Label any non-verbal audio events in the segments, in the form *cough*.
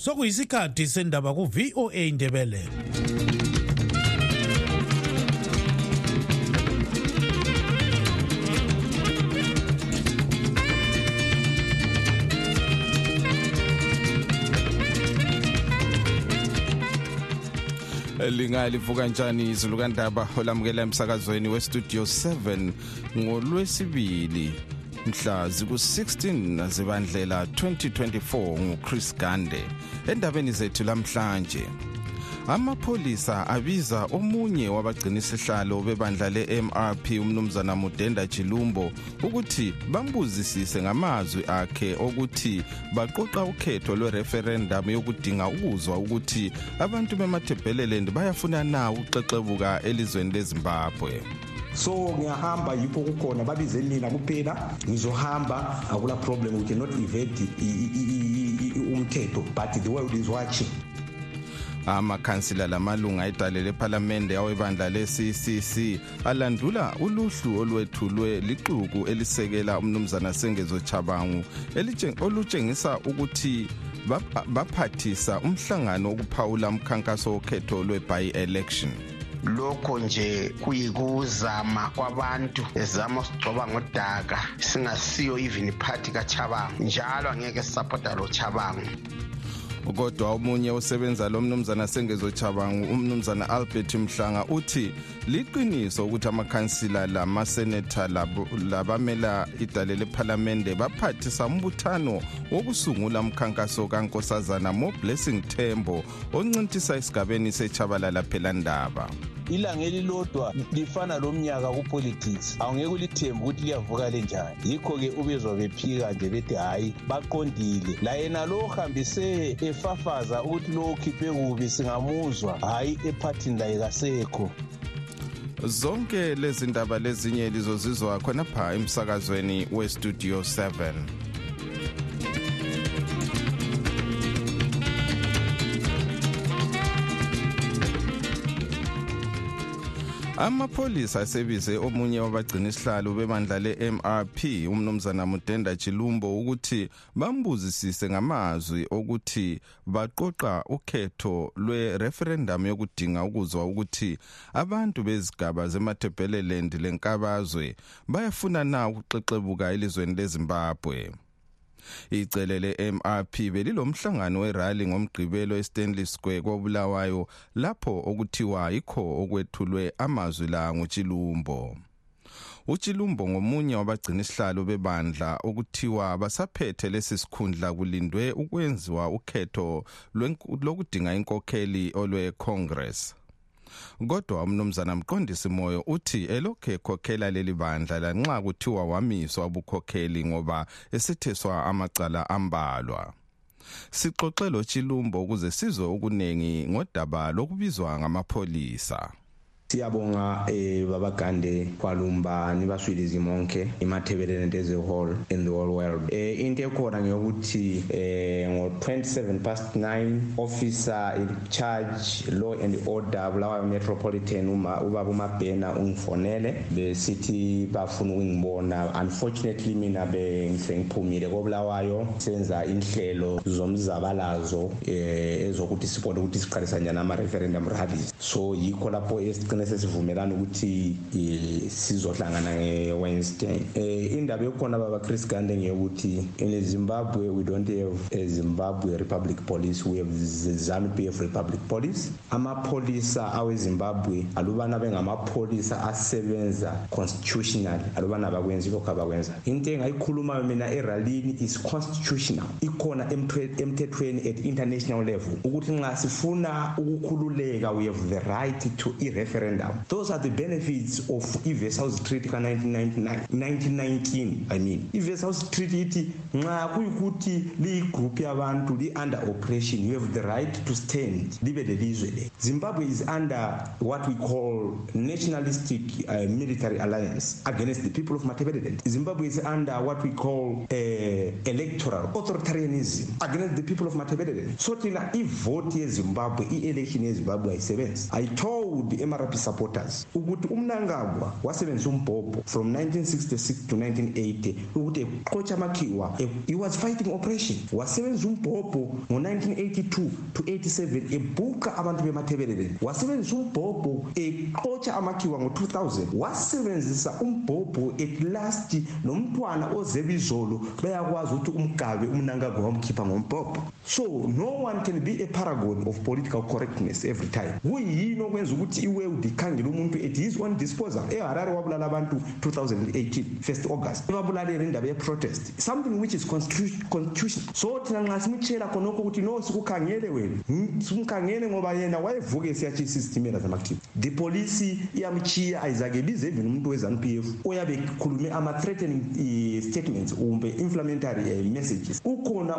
sokuyisikhathi sendaba ku-voa indebele lingalivuka njani izulu kandaba olamukela emsakazweni westudio 7 ngolwesibili? Mhla ziku-16 zibandlela 2024 nguchris gande endabeni zethu lamhlanje. Amapholisa abiza omunye wabagcinisihlalo bebandla le-mrp umnumzana mudenda chilumbo ukuthi bambuzisise ngamazwi akhe okuthi baqoqa ukhetho lwereferendamu yokudinga ukuzwa ukuthi abantu bemathebheleland bayafuna na ukuxexebuka elizweni lezimbabwe. So ngiyahamba yikho kukhona babize mina kuphela. Ngizohamba akula problem we cannot evade umthetho but the world is watching. Amakhansila lamalunga edale lephalamende awebandla le-ccc alandula uluhlu olwethulwe lixuku elisekela umnumzana sengezo chabangu olutshengisa ukuthi baphathisa umhlangano wokuphawula umkhankaso wokhetho lwe-by-election. Lokho nje kuyikuzama kwabantu bezama usigcoba ngodaka singasiyo even iphathi kachabangu njalo angeke sisapota lo chabangu kodwa omunye osebenza lo mnumzana sengezochabangu umnumzana albert mhlanga uthi liqiniso ukuthi amakhansila lamasenetha labamela idale lephalamende baphathisa umbuthano wokusungula umkhankaso kankosazana mo blessing tembo oncintisa esigabeni sechabalala phelandaba ilanga elilodwa lifana lomnyaka kupolitics. Awungeke ulithembe ukuthi liyavuka lenjani yikho-ke ubezwa bephika nje bethi hhayi baqondile. Layena lo ohambise efafaza ukuthi lo okhiphe kubi singamuzwa. Hhayi ephathini laye kasekho zonke lezi ndaba lezinye lizozizwa khonapha emsakazweni westudio 7 amapholisa asebize omunye wabagcina isihlalo bebandla le-mrp umnumzana mudenda chilumbo ukuthi bambuzisise ngamazwi okuthi baqoqa ukhetho lwe-referendamu yokudinga ukuzwa ukuthi abantu bezigaba zemathebheleland lenkabazwe bayafuna na ukuxexebuka elizweni lezimbabwe. Icele le-mrp belilomhlangano werali ngomgqibelo estanley square kobulawayo lapho okuthiwa yikho okwethulwe amazwi la nguchilumbo uchilumbo ngomunye wabagcina isihlalo bebandla okuthiwa basaphethe lesi sikhundla kulindwe ukwenziwa ukhetho lokudinga inkokheli olwe-congress. Kodwa umnumzana mqondisi moyo uthi elokhu ekhokhela leli bandla lanxa kuthiwa wamiswa ubukhokheli ngoba esetheswa amacala ambalwa. Sixoxe lo chilumbo ukuze sizwe ukuningi ngodaba lokubizwa ngamapholisa. Siyabonga eh babagande kwalumba nibaswilizi monke imathebelele as a whole in the whole world. Eh into ekhona ngeyokuthi eh ngo 27 past 9 officer in charge law and order bulawayo metropolitan uma ubaba umabhena ungifonele besithi bafuna ukungibona. Unfortunately mina bengisengiphumile kobulawayo senza inhlelo zomzabalazo eh ezokuthi sibone ukuthi siqalisa njani ama referendum rallies. So yikho lapho esigcina sesivumelana ukuthi sizohlangana nge-wednesday. Eh indaba yokhona baba chris gande ngeyokuthi in zimbabwe we don't have a zimbabwe republic police we have the zanu pf republic police. Amapholisa awezimbabwe alubana bengamapholisa asebenza constitutional alubana bakwenzi lokhu abakwenza. Into engayikhulumayo mina eralini is constitutional. Ikhona emthethweni at international level. Ukuthi nxa sifuna ukukhululeka we have the right to i-referendum those are the benefits of i-versailles treaty ka-1999 1919 i mean i-versailles treaty ithi nxa kuyikuthi yabantu li-under oppression you have the right to stand libe lelizwe le. Zimbabwe is under what we call nationalistic uh, military alliance against the people of matabeleland. Zimbabwe is under what we call uh, electoral authoritarianism against the people of matabeleland. So thina ivoti yezimbabwe i-election yezimbabwe ayisebenzi. I told told MRP supporters ukuthi umnankagwa wasebenzisa umbhobho from 1966 to 1980 ukuthi eqotsha amakhiwa he was fighting oppression wasebenzisa umbhobho ngo-1982 to 87 ebhuqa abantu bemathebeleleni wasebenzisa umbhobho eqotsha amakhiwa ngo-2000 wasebenzisa umbhobho at last nomntwana ozebizolo bayakwazi ukuthi umgabe umnankagwa wamkhipha ngombhobho. So no one can be a paragon of political correctness every time. Kuyini okwenza ukuthi iworld ikhangele umuntu at his own disposal. Eharare wabulala abantu 2018 1st august. Ebabulalele indaba ye-protest. Something which is constitution. So thina nxa simtshela khonokho ukuthi no sikukhangele wena. Simkhangele ngoba yena wayevuke siyatshisa izitimela zamakthiva the police iyamchiya ayizake bize even umuntu we-zanup f oyabe ekhulume ama-threatening uh, statements kumbe inflammatory uh, messages. Ukhona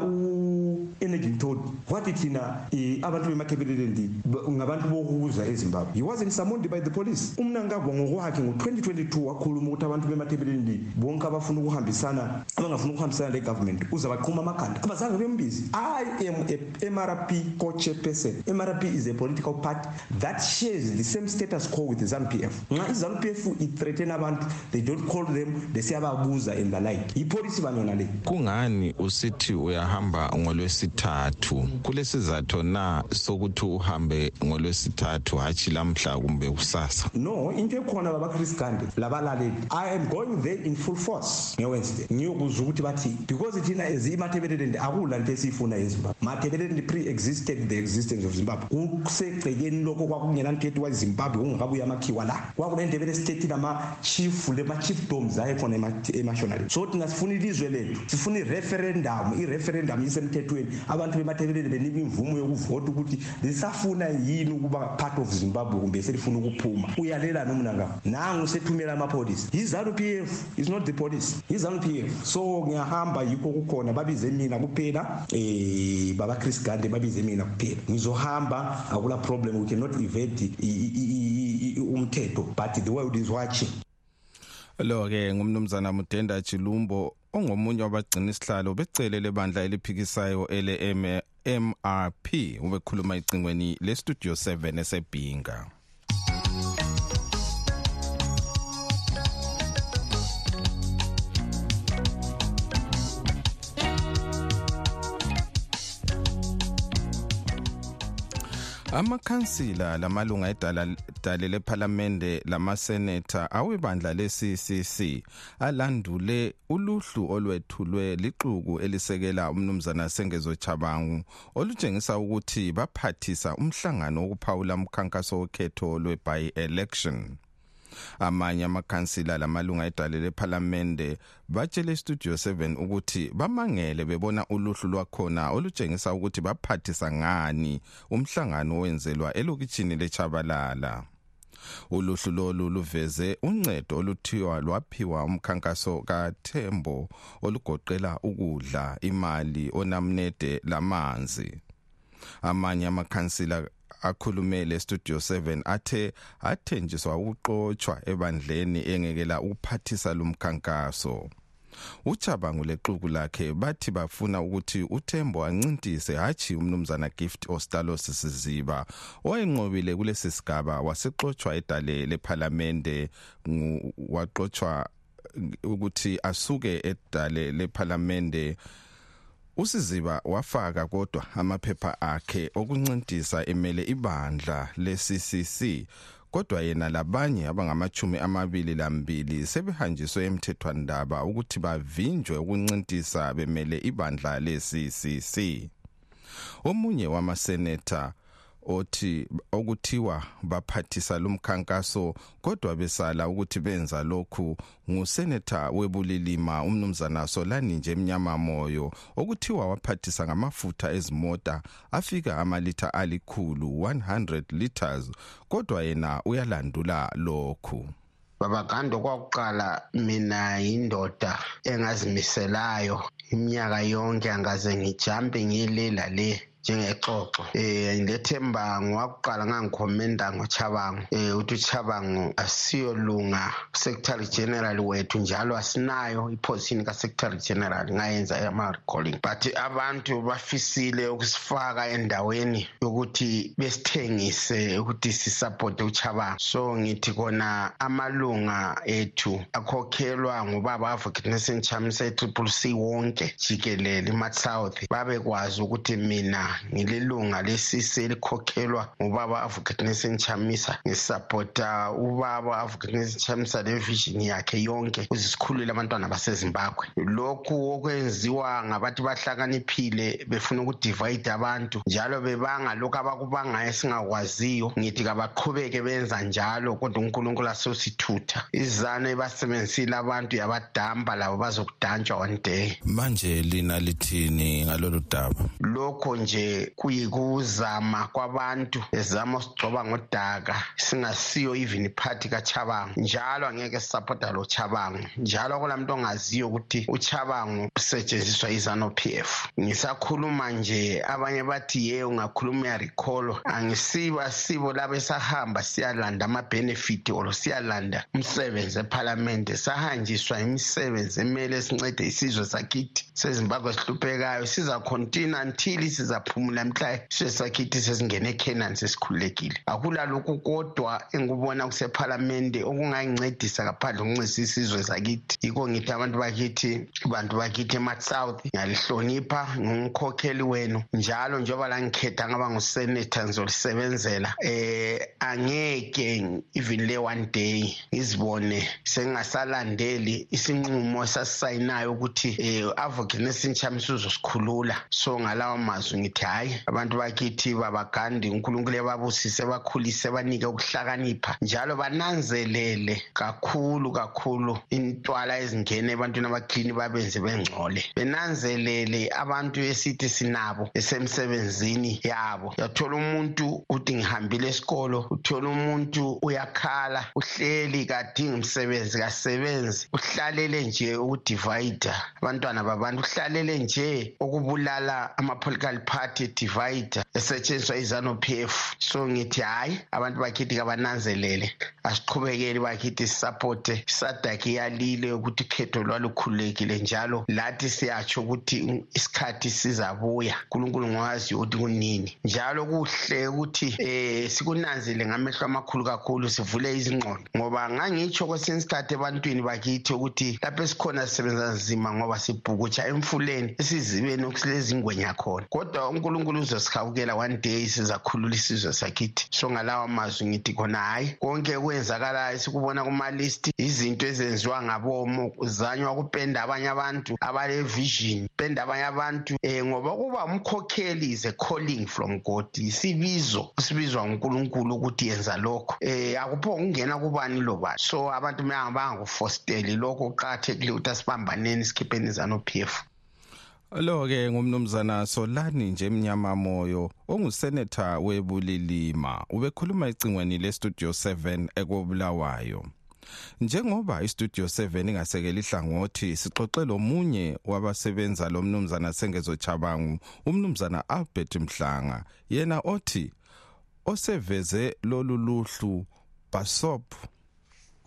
u-energy mtodi wathi thina um abantu bemathebelelendi ngabantu bokuza ezimbabwe. He wasn't summoned by the police. Umnankagwa ngokwakhe ngo-2022 wakhuluma ukuthi abantu bemathebelelendi bonke abafuna ukuhambisana abangafuna ukuhambisana le-government uzabaqhuma amakhanda. Abazange bembizi i am a mrp co-chairperson. Mrp is a political party that shares the same status quo with the zanup f. Nxa izanup f ithreaten abantu they don't call them besiyababuza and the like ipolisi bani yona le kungani usithi uyahamba ngolwesithathu. Kulesizathu na sokuthi uhambe ngolwesithathu hatshi lamhla kumbe kusasa? No into ekhona baba chris gande labalaleli. I am going there in full force ngewednesday. Ngiyokuzwa ukuthi bathi because thina as imathebelelende akula nto esiyifuna ezimbabwe. Mathebelelende pre-existed the existence of zimbabwe. Kusegcekeni lokho kwakungelanto wazimbabwe kungakabuya amakhiwa la. Kwakunendebele state nama-chief lema-chiefdoms ayekhona emashonaleni so thina sifuna ilizwe lethu sifuna ireferendum ireferendum isemthethweni. Abantu bemathebelele benika imvumo yokuvota ukuthi lisafuna yini ukuba part of zimbabwe kumbe selifuna ukuphuma. Uyalela nomnangam nangu sethumela amapholisa yizanu p f is not the police. Yizanu p f. So ngiyahamba yikho kukhona babize mina kuphela. Um baba chris gande babize mina kuphela. Ngizohamba akula problem we cannot evade umthetho. But the world is watching lo ke ngumnumzana Mudenda Chilumbo ongomunye wabagcina isihlalo becele lebandla eliphikisayo ele MRP ubekhuluma icingweni le studio 7 esebhinga amakhansila lamalunga edale lephalamende lamaseneta awebandla le-ccc alandule uluhlu olwethulwe lixuku elisekela umnumzana sengezo chabangu olutshengisa ukuthi baphathisa umhlangano wokuphawula umkhankaso wokhetho lwe-by-election. Amanye amakhansila lamalunga edale lephalamende batshele studio 7 ukuthi bamangele bebona uluhlu lwakhona olutshengisa ukuthi baphathisa ngani umhlangano owenzelwa elokitshini lechabalala. Uluhlu lolu luveze uncedo oluthiwa lwaphiwa umkhankaso kaThembo olugoqela ukudla imali onamnede lamanzi. Amanye amakhansila akhulumele studio 7 athe athenjiswa ukuxoxwa ebandleni engekela ukuphathisa lumkhankaso uchabangu lexuku lakhe bathi bafuna ukuthi uThembo ancintise hathi umnumzana Gift Ostalos Siziba oyenqobile kulesi sigaba wasexoxwa edale lephalamende waqoxwa ukuthi asuke edale lephalamende usiziba wafaka kodwa amaphepha akhe okuncintisa emele ibandla le-CCC kodwa yena labanye abangamachumi amabili lambili sebehanjiswe emthethwandaba ukuthi bavinjwe ukuncintisa bemele ibandla le-CCC omunye wamaseneta othi okuthiwa baphathisa lumkhankaso kodwa besala ukuthi benza lokhu nguseneta webulilima umnumzana Solani nje emnyama moyo okuthiwa waphathisa ngamafutha ezimota afika amalitha alikhulu 100 liters kodwa yena uyalandula lokhu. Babagando kwakuqala mina yindoda engazimiselayo iminyaka yonke angaze ngijampe ngilela le. Njengexoxo. Um lethemba ngowakuqala ngangikhomenda ngochabango um ukuthi uchabango asiyolunga secretary general wethu njalo asinayo iposition ka-secretary general ngayenza ama-recalling but abantu bafisile ukusifaka endaweni yokuthi besithengise ukuthi sisappote uchabango so ngithi kona amalunga ethu akhokhelwa ngubaba advocate nelson chamisa e-triple c wonke jikelele imat-south babekwazi ukuthi mina ngililunga lesisi elikhokhelwa ngubaba advocate nelson chamisa ngisapota ubaba advocate nelson chamisa levision yakhe yonke ukuze sikhulule abantwana basezimbabwe. Lokhu okwenziwa ngabantu bahlakaniphile befuna ukudivide abantu njalo bebanga lokhu abakubangayo esingakwaziyo ngithi kabaqhubeke benza njalo kodwa unkulunkulu asosithutha. Izizano ebasebenzisile abantu yabadamba labo bazokudantshwa one day. Manje lina lithini ngalolu daba? Lokho nje kuyikuzama kwabantu bezama usigcoba ngodaka singasiyo even iphathi kachabango njalo angeke sisapota lo chabango njalo akulamuntu ongaziyo ukuthi uchabango usetshenziswa izanu-p f. Ngisakhuluma nje abanye bathi ye ungakhuluma uyarecall angisiba sibo labo esahamba siyalanda ama-benefit or siyalanda umsebenzi ephalamende. Sahanjiswa imisebenzi emele sincede isizwe sakithi sezimbabwe sihluphekayo sizakhontina until sizaphumula mhla isizwe sakithi sesingene ecanaan sesikhululekile. Akulalokhu kodwa engikubona kusephalamende okungayincedisa ngaphandle okuncedisa isizwe sakithi. Yikho ngithi abantu bakithi bantu bakithi emat-south ngiyalihlonipha ngumkhokheli wenu. Njalo njengoba la ngikhetha ngaba ngusenator ngizolisebenzela um angeke even le one day ngizibone sengingasalandeli isinqumo esasisayinayo ukuthi um advocate nesintshamisa uzosikhulula so ngalawo mazwi ngithi hhayi abantu bakithi babagandi unkulunkulu ebabusise bakhulise banike ukuhlakanipha njalo bananzelele kakhulu kakhulu intwala ezingena ebantwini abaklini babenze bengcole. Benanzelele abantu esithi sinabo esemsebenzini yabo. Uyathola umuntu uthi ngihambile esikolo uthola umuntu uyakhala uhleli kadingi umsebenzi kasebenzi uhlalele nje ukudivida abantwana babantu uhlalele nje ukubulala ama-political party divide esetshenziswa izanu-p f. So ngithi hhayi abantu bakithi kabananzelele. Asiqhubekeli bakithi sisapote isadaki iyalile ukuthi ukhetho lwalukhululekile njalo lathi siyatsho ukuthi isikhathi sizabuya. Nkulunkulu ngwaziyo ukuthi kunini. Njalo kuhle ukuthi um sikunanzele ngamehlo amakhulu kakhulu sivule izingqondo. Ngoba ngangitsho kwesinye isikhathi ebantwini bakithi ukuthi lapho esikhona sisebenza nzima ngoba sibhukutsha emfuleni esizibeni okulezingwenya khona. Kodwa unkulunkulu uzosihawukela one day sizakhulula isizwe sakithi. So ngalawa mazwi ngithi khona hhayi konke kwenzakalayo sikubona kumalisti izinto ezenziwa ngabomo kuzanywa kupenda abanye abantu abale-vision penda abanye abantu um ngoba kuba umkhokheli is a calling from god isibizo sibizwa ngunkulunkulu ukuthi yenza lokho. Um akupho kungena kubani lobani so abantu bangakufosteli lokho kuqakathekile ukuthi asibambaneni sikhipheni izanu-p f lo ke ngumnumzana Solani nje emnyama moyo ongusenator webulilima. Ubekhuluma icingweni lestudio 7 ekobulawayo. Njengoba istudio 7 ingasekela ihlangothi sixoxe lomunye wabasebenza lo mnumzana sengezo chabangu umnumzana Albert Mhlanga. Yena othi oseveze lolu luhlu basop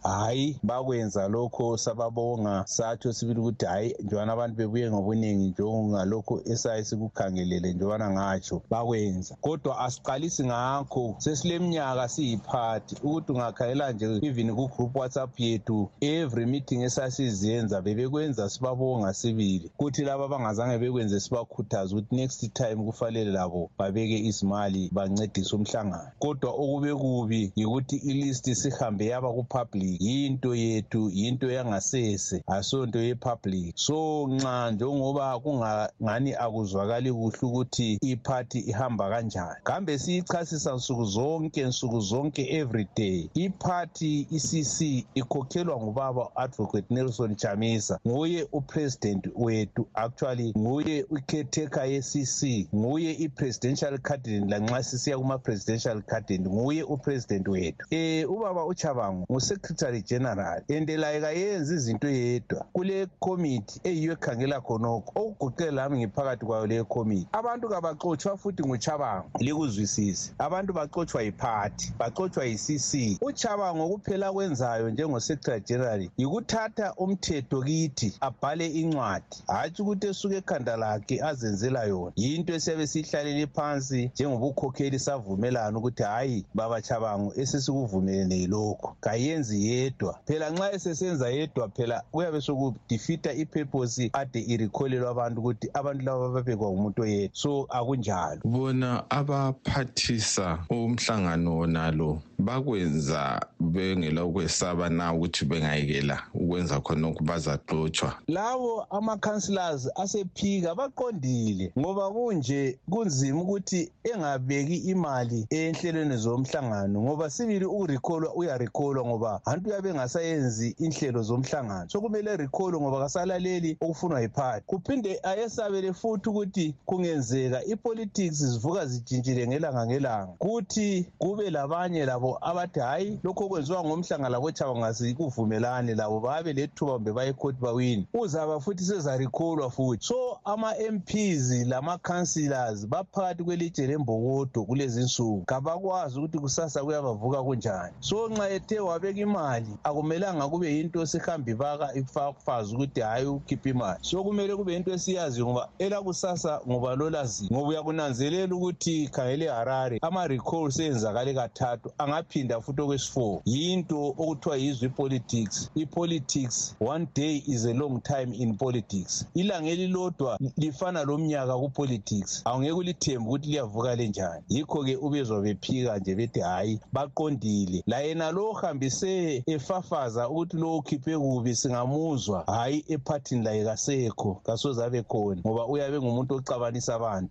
hayi bakwenza lokho sababonga. Satsho sibili ukuthi hayi njengobana abantu bebuye ngobuningi njengalokho esaye sikukhangelele njengobana ngatsho. Bakwenza. Kodwa asiqalisi ngakho. Sesileminyaka siyiphathi. Ukuthi ungakhalela nje even kugroup whatsapp yethu every meeting esasizenza bebekwenza sibabonga sibili. Kuthi laba abangazange bekwenze sibakhuthaza ukuthi next time kufanele labo babeke izimali bancedise umhlangano. Kodwa okube kubi yikuthi ilist sihambe yaba kupublic. Yinto yethu yinto yangasese asonto yepublic. So nxa njengoba kungani akuzwakali kuhle ukuthi iphathi ihamba kanjani. Kambe siyichasisa nsuku zonke nsuku zonke every day. Iphathi i-cc ikhokhelwa ngubaba advocate nelson chamisa nguye upresident wethu actually nguye icaretaker ye-cc nguye i-presidential candidate lanxa sisiya kuma-presidential candidate nguye upresident wethu. Um ubaba uchabangu ngusecretary secretary general and laye kayenzi izinto yedwa kule committee eyiyo ekhangela khonokho okugoqela lami ngiphakathi kwayo leyo committee. Abantu kabaxotshwa futhi nguchabango likuzwisise. Abantu baxotshwa yiphathi baxotshwa yi-cc uchabango kuphela kwenzayo njengosecretary general yikuthatha umthetho kithi abhale incwadi. Hatshi ukuthi esuke ekhanda lakhe azenzela yona. Yinto esiyabe siyihlalele phansi njengobukhokheli savumelana ukuthi hhayi babachabango esesikuvumelene yilokho kayenzi yedwa. Phela nxa esesenza yedwa phela kuyabe sokudefeata ipurpose ade irikholelwa abantu ukuthi abantu laba babekwa ngumuntu oyedwa. So akunjalo. Bona abaphathisa umhlangano wonalo bakwenza bengela ukwesaba na ukuthi bengayekela ukwenza khonokho bazaxotshwa? Labo ama-councillors asephika baqondile ngoba kunje kunzima ukuthi engabeki imali enhlelweni zomhlangano ngoba sibili ukurikholwa uyarikholwa ngoba hanti uyabe engasayenzi inhlelo zomhlangano so kumele erikholwe ngoba kasalaleli okufunwa yiphathi kuphinde ayesabele futhi ukuthi kungenzeka ipolitics zivuka zijintshile ngelanga ngelanga. Kuthi kube labanye labo abathi hhayi lokhu okwenziwa ngomhlanga lakwetshaba ngasikuvumelane labo babe lethuba kumbe bayekhoti bawini uzaba futhi sezarikholwa futhi. So ama-mps lama-councillors baphakathi kwelitshe lembokodo kulezi nsuku kabakwazi ukuthi kusasa kuyabavuka kunjani. So nxa ethe wabeka imali akumelanga kube yinto sihambe ibaka ifafazi ukuthi hhayi ukhipha imali. So kumele kube yinto esiyaziyo ngoba elakusasa ngoba lolazi ngoba uyakunanzelela ukuthi khangele harare ama-recall seyenzakale kathathu angaphinda futhi okwesi-four. Yinto okuthiwa yizwe i-politics i-politics one day is a long time in politics. Ilanga elilodwa lifana lomnyaka ku-politics. Awungeke ulithembe ukuthi liyavuka lenjani yikho-ke ubezwa bephika nje bethi hhayi baqondile. Layena lo ohambise efafaza ukuthi lo ukhiphe kubi singamuzwa. Hhayi ephathini laye kasekho kasoze abe khona ngoba uyabe ngumuntu oxabanisa abantu.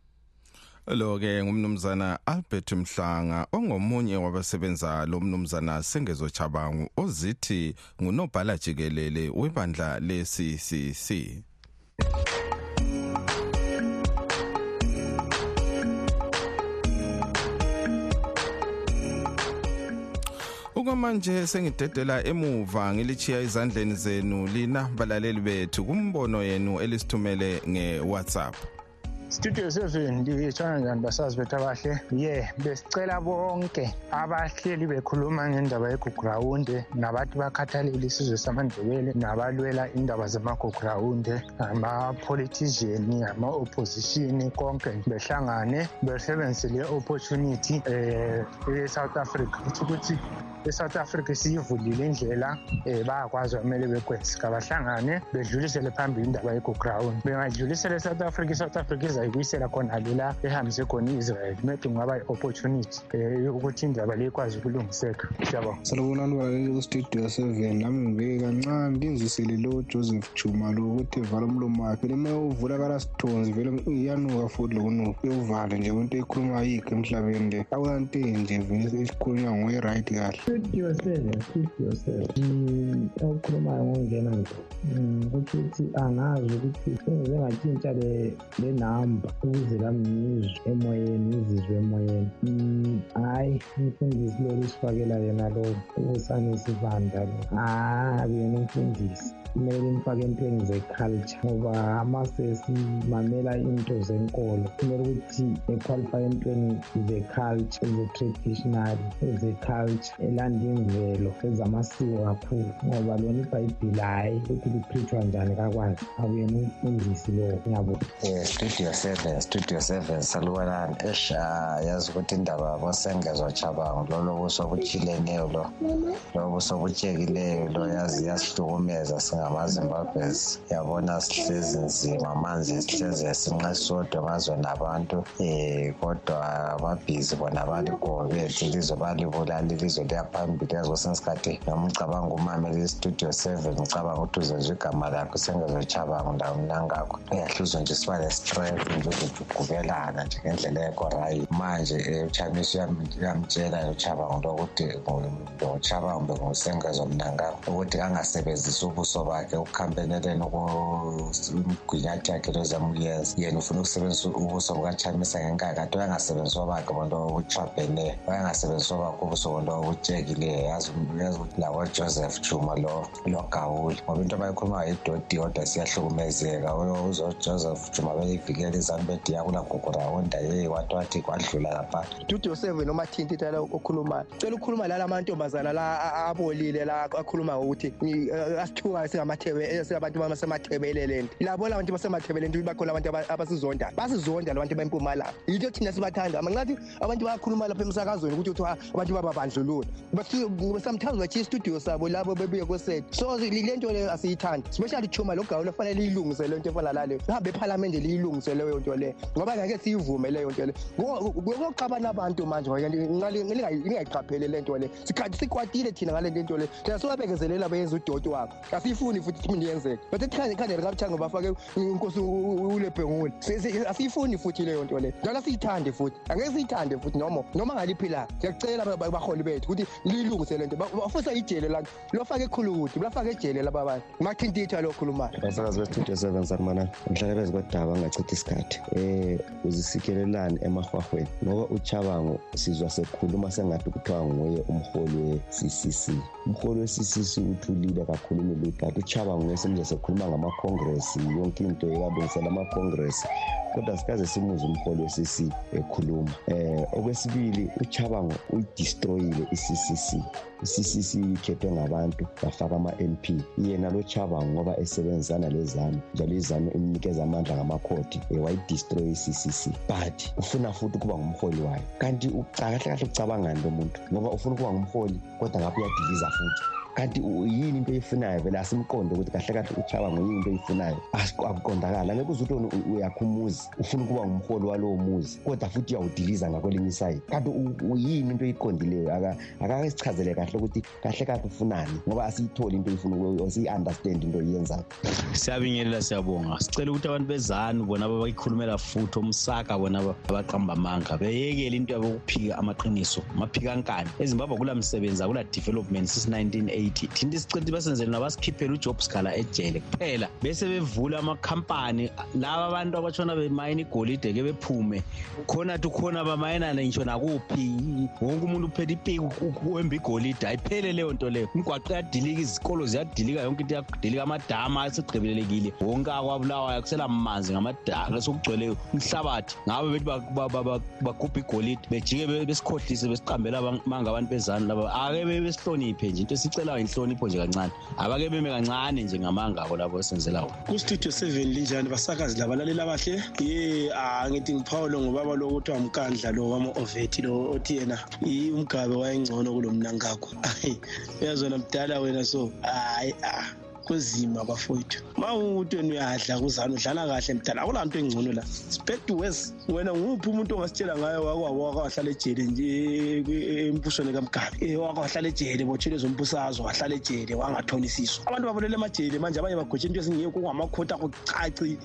Lo ke ngumnumzana Albert Mhlanga ongomunye wabasebenza lo mnumzana Sengezo Chabangu ozithi ngunobhala jikelele webandla leCCC Okwamanje sengidedela emuva ngilichiya izandleni zenu lina balaleli bethu kumbono yenu elisithumele ngeWhatsApp. Studio 7 nditshona njani basazi bethu abahle? Ye besicela bonke abahleli bekhuluma ngendaba yegugrawunde nabathi bakhathalele isizwe samandebele nabalwela indaba zamagugrawunde ama-politician ama-opposition konke behlangane besebenzise le opportunity um e-south africa. Kuthi ukuthi e-south africa siyivulile indlela um bayakwazi kumele bekwenze kabahlangane bedlulisele phambili indaba yegugrawundi bengadlulisela e-south africa i-south africa izayibuyisela khona lela ehambise khona i-israel. Maybe kungaba yi-opportunity um ukuthi indaba le ikwazi ukulungiseka. Siyabonga. Salubonani balaleli kustudio seven. Nami ngibeke kancane linzisele lo joseph juma lo ukuthi evala umlomo wakhe. Lima uvula kalasithonzi vele iyanuka futhi lokunuka uyovale nje kwento ekhuluma yikho emhlabeni le. Akulanto nje vele esikhulunywa nguye-right kahle studio seven studio seven okukhulumayo ngongena nje. Kutsho ukuthi angazi ukuthi sengize ngatshintsha le namba ukuze lami ngizwe emoyeni ngizizwe emoyeni. Hhayi umfundisi lo usifakela yena lo ukusanisa ibandla lo. Hayi yena umfundisi. Kumele imfake entweni ze-culture ngoba amasesimamela into zenkolo. Kumele ukuthi equalify entweni ze-culture ze-traditional ze-culture elanda imvelo ezamasiko kakhulu ngoba lona ibhayibhili hhayi ukuthi liphithwa njani kakwazi. Akuyena umfundisi lowo ngiyabona um studio seven studio seven salubonani esh yazi ukuthi indaba bosengezwa chabango. Lolo busobutshileneyo lo lo busobutshekileyo lo yazi yasihlukumeza singamazimbabwes. Yabona sihlezi nzima amanzi sihlezi sinxa sodwa emazweni abantu um kodwa babhizi bona baligobethu ilizwe balibulala ilizwe phambili yazo kwesinye isikhathi ngomcabango umamele istudio seven ngicabanga ukuthi uzenza igama lakho sengezochabanga ndawo mnangakho uyahluzwa nje siba ne-stress nje uzojugukelana nje ngendlela ekorayi manje eh, um uchamiso uyamtshela uchabango lokuthi ngochabango bengusengezwa mnangakho ukuthi angasebenzisi ubuso bakhe ukukhampeneleni imgunyathi yakhe lozamyenza yena ufuna ukusebenzisa ubuso bukachamisa ngenkaka kade uyangasebenziswa bakhe bonto obutrabhene uyangasebenziswa bakhe ubuso bonto obutshe obutshekileyo yazi ukuthi lawojoseph juma lo logawuli ngoba into abayikhuluma yidodi kodwa siyahlukumezeka. Uzojoseph juma beyivikela izambedi yakula gugurawunda yeyi wathi wathi kwadlula lapha. Studio seven noma thinti tala okhulumayo cela ukukhuluma lala amantombazana la abolile la akhuluma ngokuthi asithuka singabantu basemathebeleleni labo la bantu basemathebeleni bakhona abantu abasizonda basizonda la bantu bempumalanga yinto thina sibathanda. Mangathi abantu bayakhuluma lapha emsakazweni ukuthi kuthiwa abantu bababandlulula sometimes bathi istudio sabo labo bebuye kwesethu so le nto leyo asiyithandi. Especially chuma lo gawulo fanele liyilungise leyo nto efana laleyo lihambe ephalamende liyilungise leyo nto leyo ngoba ngeke siyivume leyo nto leyo koxabana abantu manje lingayiqapheli le nto le. Sikhathi sikwatile thina ngale nto le thina sobabekezelela beyenza udodo wabo asiyifuni futhi thimini yenzeke. Bathe ikhandela kabuthanga bafake inkosi ulebhengule asiyifuni futhi leyo nto leyo njalo siyithande futhi. Angeke siyithande futhi noma noma ngaliphilanga ngiyacela baholi bethu ukuthi liyilungise le nto. Bafisa ijele la lofake ekhulukuthi lafake ejele laba bantu mathintitha lo khulumayo basakazi bestudio seven sakumanani ngihlale bezi kodaba ngingachithi isikhathi. Um uzisikelelani emahwahweni ngoba uchabango sizwa sekhuluma sengathi kuthiwa nguye umholi we-ccc umholi we-ccc uthulile kakhulumi lutho kanti uchabango ngesimze sekhuluma ngamakhongresi yonke into ekalungisela amakhongresi kodwa sikaze simuze umholi we-cc ekhuluma. Um okwesibili uchabango uyidistroyile i-ccc i-ccc ikhethwe ngabantu bafaka ama-mp yena lo chabango ngoba esebenzisana lezanu njalo izanu imnikeza amandla ngamakhodi um wayidistroy i-ccc but ufuna futhi ukuba ngumholi wayo. Kanti kahle kahle ucabangani lo muntu ngoba ufuna ukuba ngumholi kodwa ngapho uyadiliza futhi. Kanti yini into oyifunayo vele? Asimqonde ukuthi kahle kahle utshawa ngeyini into oyifunayo. Akuqondakala angeke uze uthi uyakha umuzi. Ufuna ukuba ngumholi walowo muzi kodwa futhi uyawudiliza ngakwelinye isayidi. Kanti yini into oyiqondileyo? Akake sichazele kahle ukuthi kahle kahle ufunani ngoba asiyitholi into oyifuna siyi-understand into oyiyenzayo. Siyabingelela siyabonga. Sicela ukuthi abantu bezanu bona abayikhulumela futhi omsaka bona abaqamba amanga. Beyekele into yabokuphika amaqiniso maphikankani ezimbabwe akula msebenzi akula development since 1980 thina isicela basenzele nabasikhiphela ujob scala ejele kuphela. Bese bevula amakhampani laba abantu abatshona bemayina igolide ke bephume. Khona thi khona bamayinana ngitsho nakuphi? Wonke umuntu uphethe ipiki wemba igolide ayiphele leyo nto leyo. Imigwaqo iyadilika izikolo ziyadilika yonke into iyadilika. Amadama asegqibelelekile wonke akwabulawayo kusela manzi ngamadaka sokugcwele umhlabathi. Ngabo bethi bagubha igolide bejike besikhohlise besiqambela manga abantu bezanu laba. Ake besihloniphe nje into esicelayo inhlonipho nje kancane. Abake beme kancane nje ngamangako labo esenzela wona. Kustudio seven linjani basakazi labalaleli abahle? Ye ngithi ngiphawulo ngobaba lo kuthiwa mkandla lo wama-ovethi lo othi yena umgabe wayengcono kulo mnangakho *laughs* uyazona mdala wena so hayi kunzima bafowethu ma umuntu wena uyadla kuzana udlala kahle mdala akula nto engcono la. Spect wes wena nguphi umuntu ongasitshela ngayo wakwahlala ejele nje embusweni kamgabe? Wakwahlala ejele botshelwe zombusazwe wahlala ejele wangathonisiswa abantu babolele emajele manje abanye bagotshe into ezingekho kungamakhota kucaci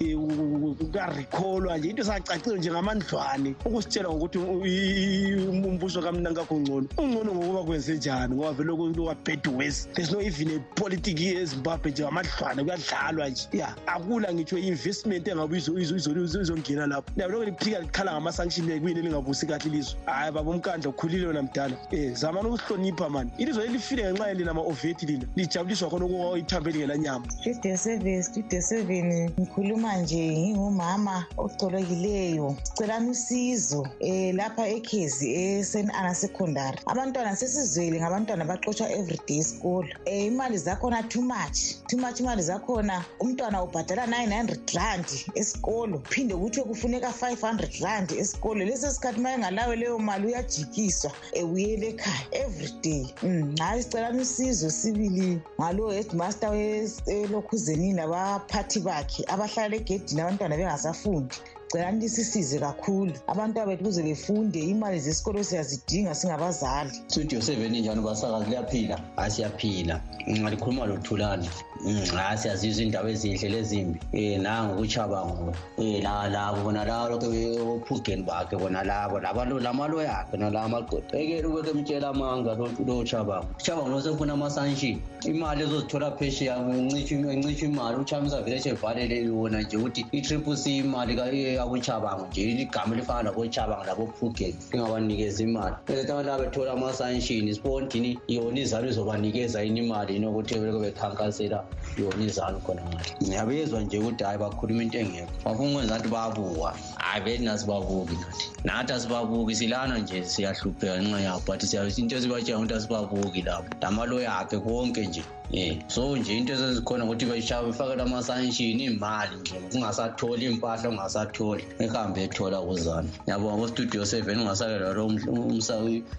kukarikholwa nje. Into esingacacile njengamandlwane ukusitshela ngokuthi umbuso kamnankakho ngcono ungcono. Ngokuba kwenze njani ngoba vele kwabed west there's no even a politiki ezimbabwe. Nje amadlwane kuyadlalwa nje. Ya akula ngitsho i-investment engabe izongena lapho. Naloko liphika likhala ngama-sanction kuyini elingavusi kahle ilizwe. Hhayi baba umkandla ukhulile wena mdala. Um zamani ukusihlonipha mani. Ilizwe lelifile ngenxa yelina ma-oveti lina. Lijabuliswa khona ukuba ithambe elingelanyama studio seven studio seven. Ngikhuluma nje ngingumama ogcolokileyo sicelani usizo um lapha ekhezi eseni ana secondary. Abantwana sesizwele ngabantwana baxotshwa everyday esikolo. Um imali zakhona too much too much imali zakhona umntwana ubhadala 900 rand esikolo. Phinde kuthiwe kufuneka 500 rand esikolo. Leso sikhathi uma engalawe leyo mali uyajikiswa ebuyele ekhaya everyday hayi sicelani usizo sibili ngalo headmaster elokhuzeni labaphathi bakhe abahlala egedini abantwana bengasafundi celani lisisize kakhulu. Abantwana bethu kuze befunde imali zesikolo siyazidinga singabazali. Studio seven njani basakazi liyaphila? Hayi siyaphila. Nxa likhuluma lothulane hayi siyazizwa indaba ezinhle lezimbi. Um nango kuchabango um labo bona labo ophugeni bakhe bona labo lamaloya akhe nala amagoda ekele ubeke mtshela amanga lowo chabango uchabango lo sefuna amasanshini imali ezozithola phesheya encitsha imali. Uchamisa vele shevalele yona nje ukuthi i-triple c imali yakuchabango nje igama elifana labochabango labophugeni lingabanikeza imali. Ezetabala bethola amasanshini sibondini yona izalo izobanikeza yini imali yini ukuthi beleke bekhankasela yona izalo khona ngale? Ngiyabezwa nje ukuthi hhayi bakhuluma into engekho. Bafuna ukwenza ngathi bayabuka hhayi vele nasibabuki nathi nathi asibabuki silana nje siyahlupheka ngenxa yabo but into esibatshela ukuthi asibabuki lapho lamaloya akhe konke nje um so nje into esezikhona ukuthi befakele amasanshini imali nje ungasatholi impahla ungasatholi. Ehambe ethola kuzana. Yabonga bostudio seven ungasalela lo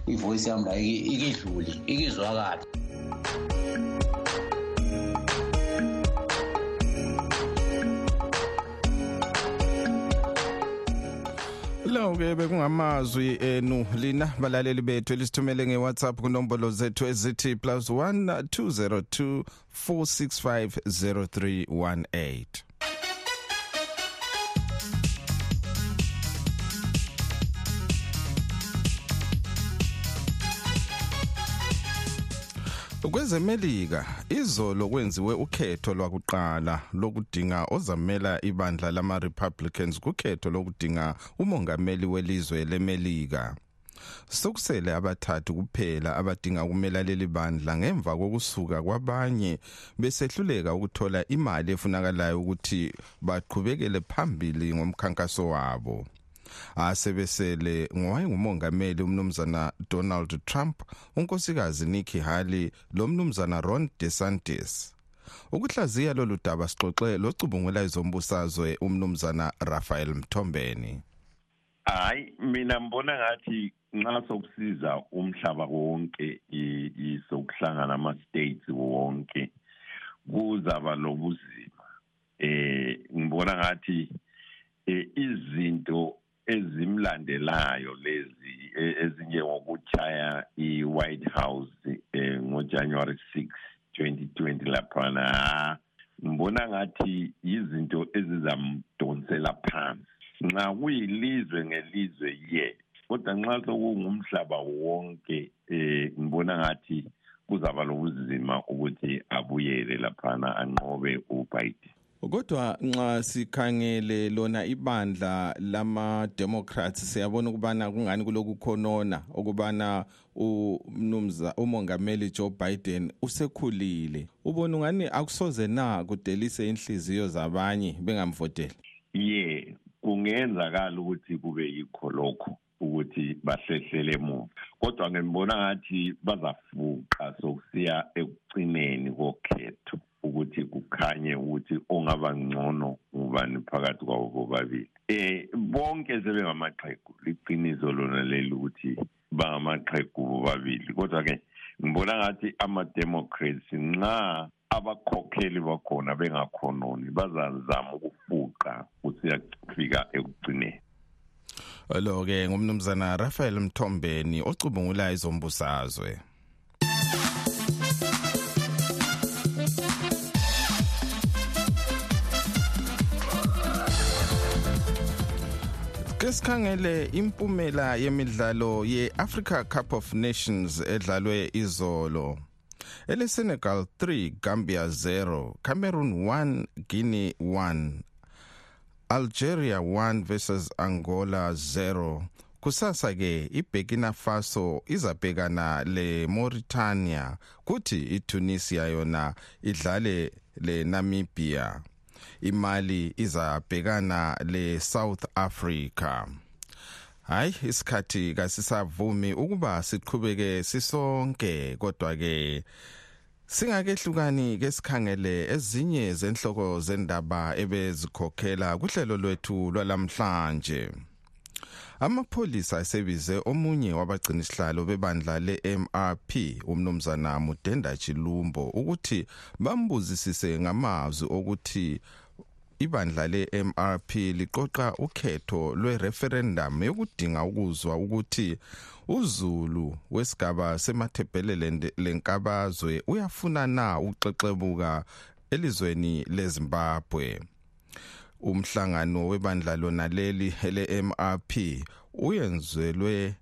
ivoice yami la ikidluli ikizwakala Lo ke bekungamazwi enu lina balaleli bethu elisithumele ngeWhatsApp kunombolo zethu ezithi +1 202 465 0318 Kwezemelika izolo kwenziwe ukhetho lwakuqala lokudinga ozamela ibandla lama Republicans kukhetho lokudinga umongameli welizwe leMelika. Sokusele abathathu kuphela abadinga ukumela leli bandla ngemva kokusuka kwabanye besehluleka ukuthola imali efunakalayo ukuthi baqhubekele phambili ngomkhankaso wabo. Asebesele ngowayengumongameli umnumzana Donald Trump unkosikazi Nikki Haley lo mnumzana Ron DeSantis. Ukuhlaziya lolu daba sixoxe locubungula izombusazwe umnumzana Raphael Mthombeni. Hayi mina mbona ngathi nxa sokusiza umhlaba wonke isokuhlangana ama-states wonke kuzaba lobuzima. Eh ngibona ngathi izinto ezimlandelayo lezi ezinjengokuchaya i-white house eh, ngojanuary 6 2020 laphana ngibona ngathi izinto ezizamdonsela phansi. Nxa kuyilizwe ngelizwe ye kodwa nxa sokungumhlaba wonke eh ngibona ngathi kuzaba lobuzima ukuthi abuyele laphana anqobe uBiden. Kodwa nxa sikhangele lona ibandla lama Democrats siyabona ukubana kungani kulokukhonona ukubana umnumza umongameli Joe Biden usekhulile? Ubona ungani akusoze na kudelise inhliziyo zabanye bengamvoteli ye kungenzakala ukuthi kube yikho lokho ukuthi bahlehlele emuva. Kodwa ngibona ngathi bazafuqa sokusiya ekugcineni kokhetho. Ukuthi kukhanye ukuthi ongaba ngcono ngubani phakathi kwabo bobabili. Eh bonke sebengamaqhegu liqiniso lona leli ukuthi bangamaqhegu bobabili. Kodwa ke ngibona ngathi ama-democrats nxa abakhokheli bakhona bengakhononi bazazama ukufuqa kusiyafika ekugcineni. Lo ke ngumnumzana Raphael Mthombeni ocubungula izombusazwe. Ke sikhangele impumela yemidlalo ye-Africa Cup of Nations edlalwe izolo. Ele Senegal 3 Gambia 0 Cameroon 1 Guinea 1 Algeria 1 versus Angola 0 kusasa ke iBurkina Faso izabhekana le Mauritania kuthi iTunisia yona idlale le Namibia imali izabhekana le South Africa hayi isikhathi kasisavumi ukuba siqhubeke sisonke kodwa ke Singakehlukani ke sikhangele ezinye zenhloko zendaba ebezikhokhela kuhlelo lwethu lwalamhlanje. Amapholisa asebize omunye wabagcina isihlalo bebandla le-MRP umnumzana Mudenda Chilumbo ukuthi bambuzisise ngamazwi okuthi ibandla le-MRP liqoqa ukhetho lwe-referendum yokudinga ukuzwa ukuthi uZulu wesigaba semathebhelele lenkabazwe uyafuna na uxexebuka elizweni leZimbabwe. Umhlangano webandla lona leli ele-MRP uyenzelwe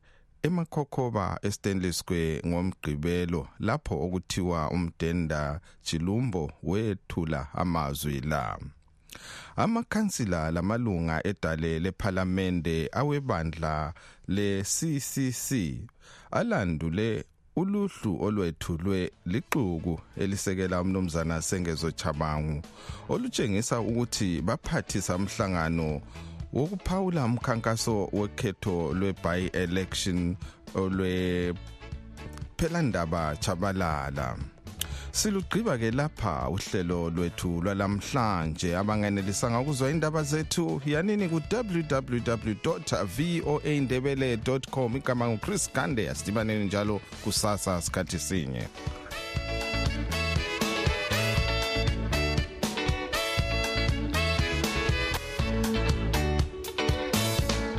emakhokhoba eStanley Square ngomgqibelo lapho okuthiwa umdenda Chilumbo wethula amazwi la. Amakhansila lamalunga edale lephalamende awebandla le-CCC alandule uluhlu olwethulwe lixuku elisekela umnumzana Sengezo Chabangu olutshengisa ukuthi baphathisa umhlangano wokuphawula umkhankaso wekhetho lwe-by election olwe phelandaba chabalala. Silugqiba ke lapha uhlelo lwethu lwalamhlanje. Abanganelisanga ukuzwa indaba zethu. Yanini ku www.voaindebele.com igama nguchris gande asidibaneni njalo kusasa sikhathi sinye.